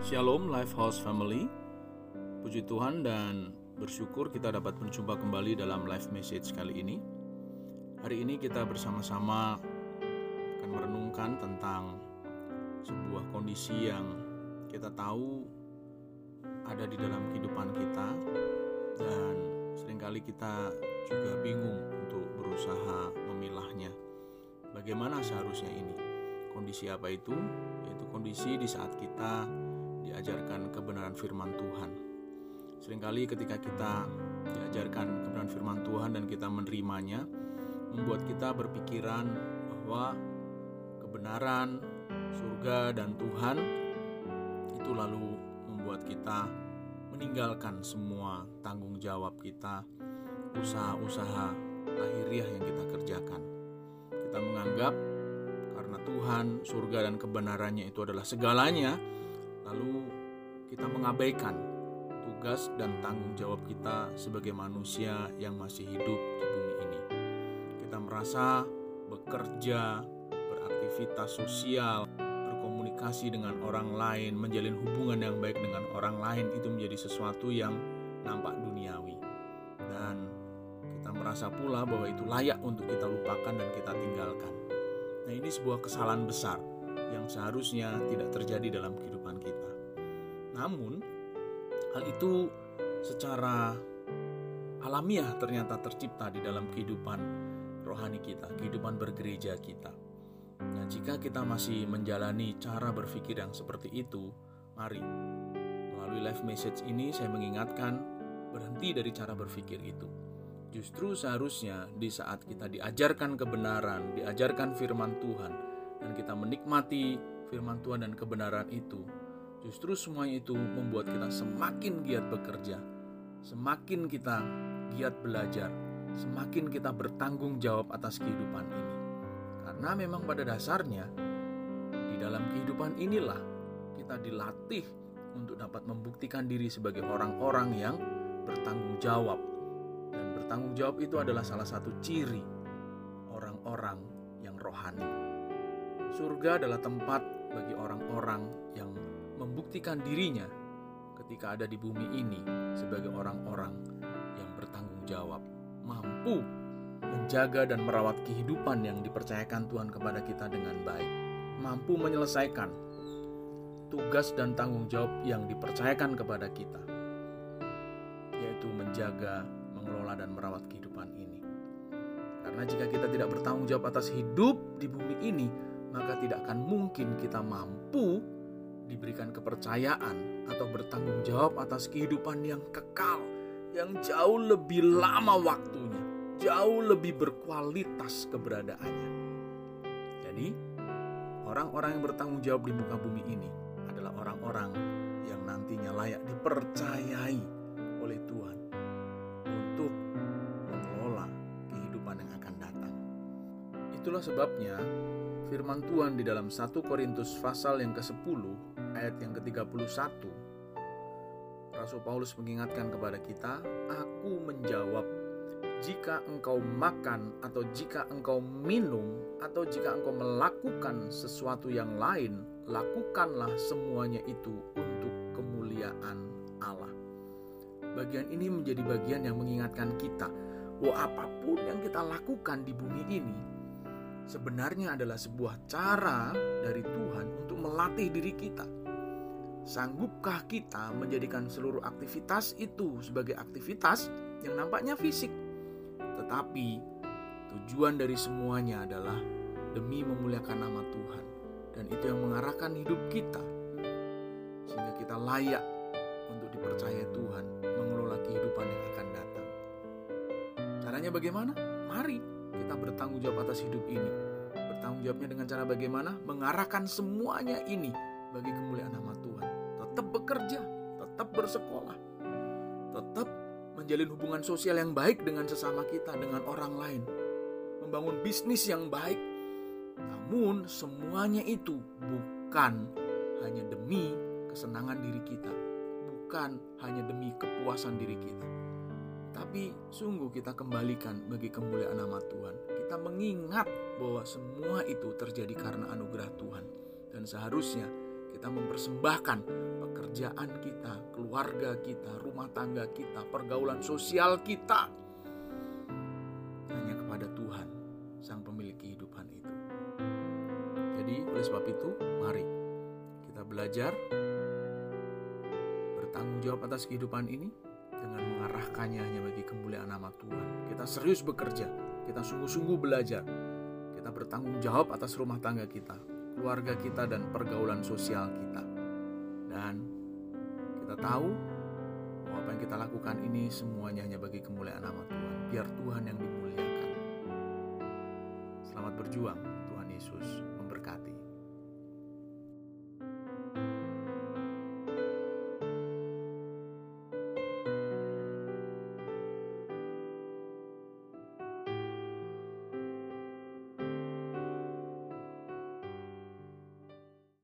Shalom Lifehouse Family. Puji Tuhan dan bersyukur kita dapat berjumpa kembali dalam live message kali ini. Hari ini kita bersama-sama akan merenungkan tentang sebuah kondisi yang kita tahu ada di dalam kehidupan kita dan sering kali kita juga bingung untuk berusaha memilahnya. Bagaimana seharusnya ini? Kondisi apa itu? Yaitu kondisi di saat kita diajarkan kebenaran firman Tuhan. Seringkali ketika kita diajarkan kebenaran firman Tuhan dan kita menerimanya, membuat kita berpikiran bahwa kebenaran, surga, dan Tuhan itu lalu membuat kita meninggalkan semua tanggung jawab kita, usaha-usaha lahiriah yang kita kerjakan. Kita menganggap karena Tuhan, surga, dan kebenarannya itu adalah segalanya, lalu kita mengabaikan tugas dan tanggung jawab kita sebagai manusia yang masih hidup di bumi ini. Kita merasa bekerja, beraktivitas sosial, berkomunikasi dengan orang lain, menjalin hubungan yang baik dengan orang lain itu menjadi sesuatu yang nampak duniawi. Dan kita merasa pula bahwa itu layak untuk kita lupakan dan kita tinggalkan. Nah, ini sebuah kesalahan besar yang seharusnya tidak terjadi dalam kehidupan. Namun, hal itu secara alamiah ternyata tercipta di dalam kehidupan rohani kita, kehidupan bergereja kita. Nah, jika kita masih menjalani cara berpikir yang seperti itu, mari melalui live message ini saya mengingatkan berhenti dari cara berpikir itu. Justru seharusnya di saat kita diajarkan kebenaran, diajarkan firman Tuhan, dan kita menikmati firman Tuhan dan kebenaran itu, justru semuanya itu membuat kita semakin giat bekerja, semakin kita giat belajar, semakin kita bertanggung jawab atas kehidupan ini. Karena memang pada dasarnya di dalam kehidupan inilah kita dilatih untuk dapat membuktikan diri sebagai orang-orang yang bertanggung jawab. Dan bertanggung jawab itu adalah salah satu ciri orang-orang yang rohani. Surga adalah tempat bagi orang-orang yang membuktikan dirinya ketika ada di bumi ini sebagai orang-orang yang bertanggung jawab, mampu menjaga dan merawat kehidupan yang dipercayakan Tuhan kepada kita dengan baik, mampu menyelesaikan tugas dan tanggung jawab yang dipercayakan kepada kita, yaitu menjaga, mengelola, dan merawat kehidupan ini. Karena jika kita tidak bertanggung jawab atas hidup di bumi ini, maka tidak akan mungkin kita mampu diberikan kepercayaan atau bertanggung jawab atas kehidupan yang kekal, yang jauh lebih lama waktunya, jauh lebih berkualitas keberadaannya. Jadi, orang-orang yang bertanggung jawab di muka bumi ini adalah orang-orang yang nantinya layak dipercayai oleh Tuhan untuk mengelola kehidupan yang akan datang. Itulah sebabnya firman Tuhan di dalam 1 Korintus pasal yang ke-10 ayat yang ke-31 Rasul Paulus mengingatkan kepada kita, "Aku menjawab, jika engkau makan atau jika engkau minum atau jika engkau melakukan sesuatu yang lain, lakukanlah semuanya itu untuk kemuliaan Allah." Bagian ini menjadi bagian yang mengingatkan kita bahwa apa pun yang kita lakukan di bumi ini sebenarnya adalah sebuah cara dari Tuhan untuk melatih diri kita. Sanggupkah kita menjadikan seluruh aktivitas itu sebagai aktivitas yang nampaknya fisik, tetapi tujuan dari semuanya adalah demi memuliakan nama Tuhan, dan itu yang mengarahkan hidup kita sehingga kita layak untuk dipercaya Tuhan mengelola kehidupan yang akan datang. Caranya bagaimana? Mari kita bertanggung jawab atas hidup ini. Bertanggung jawabnya dengan cara bagaimana? Mengarahkan semuanya ini bagi kemuliaan nama Tuhan. Tetap bekerja, tetap bersekolah, tetap menjalin hubungan sosial yang baik dengan sesama kita, dengan orang lain. Membangun bisnis yang baik. Namun semuanya itu bukan hanya demi kesenangan diri kita. Bukan hanya demi kepuasan diri kita tapi sungguh kita kembalikan bagi kemuliaan nama Tuhan. Kita mengingat bahwa semua itu terjadi karena anugerah Tuhan. Dan seharusnya kita mempersembahkan pekerjaan kita, keluarga kita, rumah tangga kita, pergaulan sosial kita hanya kepada Tuhan, Sang Pemilik kehidupan itu. Jadi, oleh sebab itu, mari kita belajar bertanggung jawab atas kehidupan ini dengan mengarahkannya hanya bagi kemuliaan nama Tuhan. Kita serius bekerja, kita sungguh-sungguh belajar, kita bertanggung jawab atas rumah tangga kita, keluarga kita, dan pergaulan sosial kita. Dan kita tahu bahwa apa yang kita lakukan ini semuanya hanya bagi kemuliaan nama Tuhan. Biar Tuhan yang dimuliakan. Selamat berjuang, Tuhan Yesus